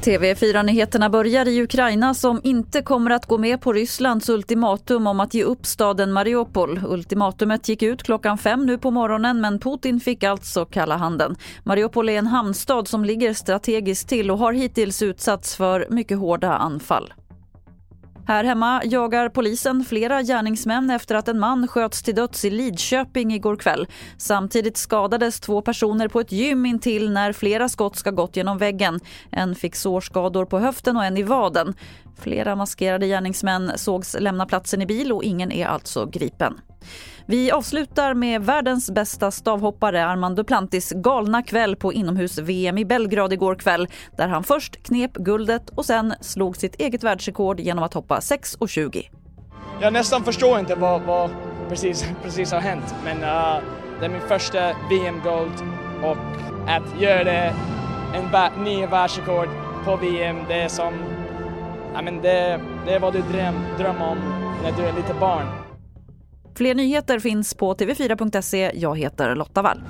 TV4-nyheterna börjar i Ukraina som inte kommer att gå med på Rysslands ultimatum om att ge upp staden Mariupol. Ultimatumet gick ut klockan fem nu på morgonen men Putin fick alltså kalla handen. Mariupol är en hamnstad som ligger strategiskt till och har hittills utsatts för mycket hårda anfall. Här hemma jagar polisen flera gärningsmän efter att en man sköts till döds i Lidköping igår kväll. Samtidigt skadades två personer på ett gym intill när flera skott ska gått genom väggen. En fick sårskador på höften och en i vaden. Flera maskerade gärningsmän sågs lämna platsen i bil och ingen är alltså gripen. Vi avslutar med världens bästa stavhoppare Armand Duplantis galna kväll på inomhus-VM i Belgrad igår kväll där han först knep guldet och sen slog sitt eget världsrekord genom att hoppa 6,20. Jag nästan förstår inte vad, vad precis, precis har hänt men uh, det är min första VM-guld och att göra det en ny världsrekord på VM det är som, i mean, det, det är vad du dröm, drömmer om när du är lite barn. Fler nyheter finns på tv4.se. Jag heter Lotta Wall.